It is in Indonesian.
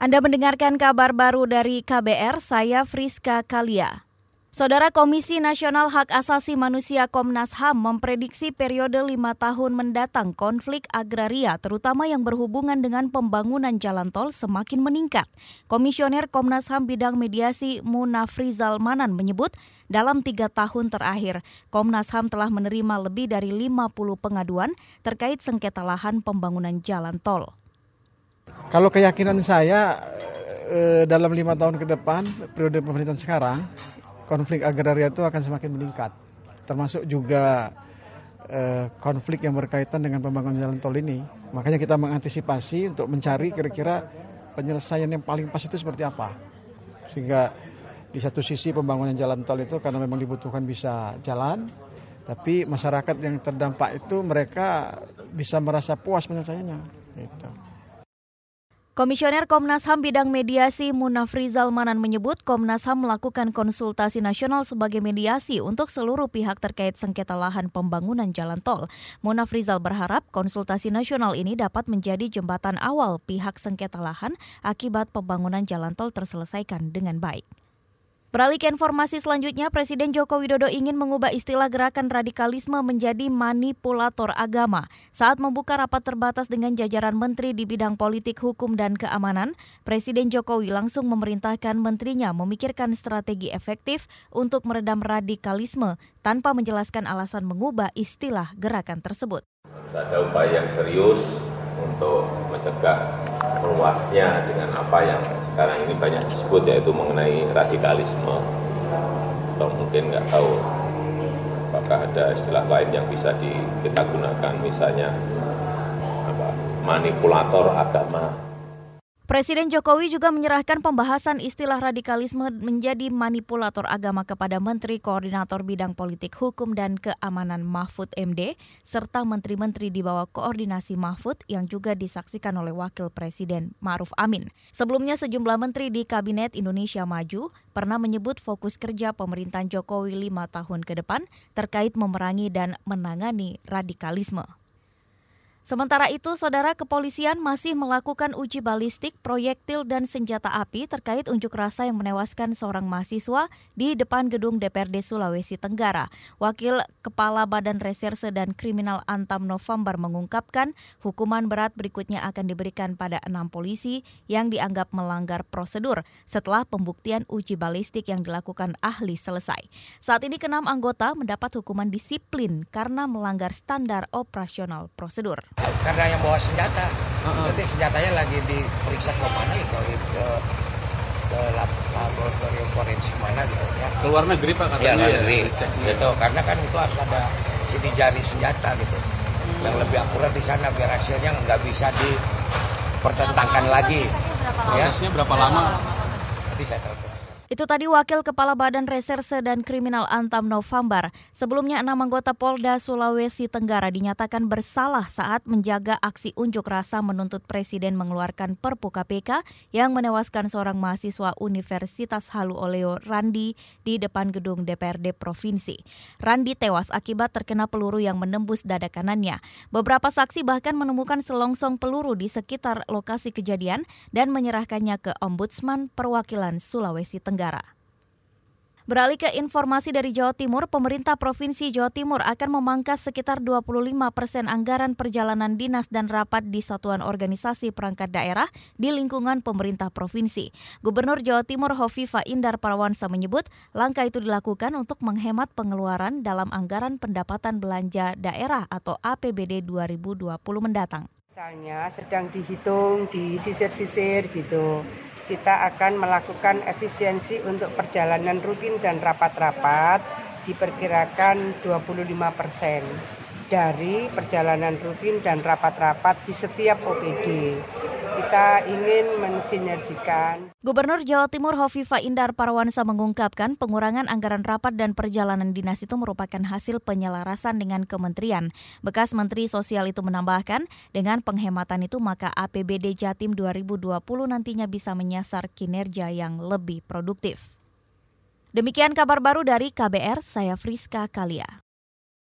Anda mendengarkan kabar baru dari KBR, saya Friska Kalia. Saudara Komisi Nasional Hak Asasi Manusia Komnas HAM memprediksi periode lima tahun mendatang konflik agraria, terutama yang berhubungan dengan pembangunan jalan tol semakin meningkat. Komisioner Komnas HAM bidang mediasi Munafrizal Manan menyebut, dalam tiga tahun terakhir, Komnas HAM telah menerima lebih dari 50 pengaduan terkait sengketa lahan pembangunan jalan tol. Kalau keyakinan saya eh, dalam lima tahun ke depan periode pemerintahan sekarang konflik agraria itu akan semakin meningkat, termasuk juga eh, konflik yang berkaitan dengan pembangunan jalan tol ini. Makanya kita mengantisipasi untuk mencari kira-kira penyelesaian yang paling pas itu seperti apa, sehingga di satu sisi pembangunan jalan tol itu karena memang dibutuhkan bisa jalan, tapi masyarakat yang terdampak itu mereka bisa merasa puas penyelesaiannya. Komisioner Komnas HAM bidang mediasi Munafrizal Manan menyebut Komnas HAM melakukan konsultasi nasional sebagai mediasi untuk seluruh pihak terkait sengketa lahan pembangunan jalan tol. Munafrizal berharap konsultasi nasional ini dapat menjadi jembatan awal pihak sengketa lahan akibat pembangunan jalan tol terselesaikan dengan baik. Beralih ke informasi selanjutnya, Presiden Joko Widodo ingin mengubah istilah gerakan radikalisme menjadi manipulator agama. Saat membuka rapat terbatas dengan jajaran menteri di bidang politik, hukum, dan keamanan, Presiden Jokowi langsung memerintahkan menterinya memikirkan strategi efektif untuk meredam radikalisme tanpa menjelaskan alasan mengubah istilah gerakan tersebut. Ada upaya yang serius untuk mencegah meluasnya dengan apa yang sekarang ini banyak disebut yaitu mengenai radikalisme. Atau mungkin nggak tahu apakah ada istilah lain yang bisa di, kita gunakan. Misalnya apa, manipulator agama Presiden Jokowi juga menyerahkan pembahasan istilah radikalisme menjadi manipulator agama kepada Menteri Koordinator Bidang Politik Hukum dan Keamanan Mahfud MD serta menteri-menteri di bawah koordinasi Mahfud yang juga disaksikan oleh Wakil Presiden Ma'ruf Amin. Sebelumnya sejumlah menteri di Kabinet Indonesia Maju pernah menyebut fokus kerja pemerintahan Jokowi lima tahun ke depan terkait memerangi dan menangani radikalisme. Sementara itu, saudara kepolisian masih melakukan uji balistik, proyektil, dan senjata api terkait unjuk rasa yang menewaskan seorang mahasiswa di depan gedung DPRD Sulawesi Tenggara. Wakil Kepala Badan Reserse dan Kriminal Antam November mengungkapkan hukuman berat berikutnya akan diberikan pada enam polisi yang dianggap melanggar prosedur setelah pembuktian uji balistik yang dilakukan ahli selesai. Saat ini kenam anggota mendapat hukuman disiplin karena melanggar standar operasional prosedur karena yang bawa senjata. Uh-huh. Jadi senjatanya lagi diperiksa ke mana gitu, ke ke laboratorium forensik mana gitu ya. Ke luar negeri Pak katanya. Ya, luar negeri. Ya. Gitu. Karena kan itu harus ada sini jari senjata gitu. Hmm. Yang lebih akurat di sana biar hasilnya nggak bisa dipertentangkan lagi. Prosesnya ya. berapa lama? Nanti saya tahu. Itu tadi Wakil Kepala Badan Reserse dan Kriminal Antam November. Sebelumnya enam anggota Polda Sulawesi Tenggara dinyatakan bersalah saat menjaga aksi unjuk rasa menuntut Presiden mengeluarkan Perpu KPK yang menewaskan seorang mahasiswa Universitas Halu Oleo Randi di depan gedung DPRD Provinsi. Randi tewas akibat terkena peluru yang menembus dada kanannya. Beberapa saksi bahkan menemukan selongsong peluru di sekitar lokasi kejadian dan menyerahkannya ke Ombudsman Perwakilan Sulawesi Tenggara. Tenggara. Beralih ke informasi dari Jawa Timur, pemerintah Provinsi Jawa Timur akan memangkas sekitar 25 persen anggaran perjalanan dinas dan rapat di satuan organisasi perangkat daerah di lingkungan pemerintah provinsi. Gubernur Jawa Timur Hovifa Indar Parawansa menyebut langkah itu dilakukan untuk menghemat pengeluaran dalam anggaran pendapatan belanja daerah atau APBD 2020 mendatang. Misalnya sedang dihitung, disisir-sisir gitu kita akan melakukan efisiensi untuk perjalanan rutin dan rapat-rapat diperkirakan 25 persen dari perjalanan rutin dan rapat-rapat di setiap OPD kita ingin mensinergikan. Gubernur Jawa Timur Hovifa Indar Parawansa mengungkapkan pengurangan anggaran rapat dan perjalanan dinas itu merupakan hasil penyelarasan dengan kementerian. Bekas Menteri Sosial itu menambahkan, dengan penghematan itu maka APBD Jatim 2020 nantinya bisa menyasar kinerja yang lebih produktif. Demikian kabar baru dari KBR, saya Friska Kalia.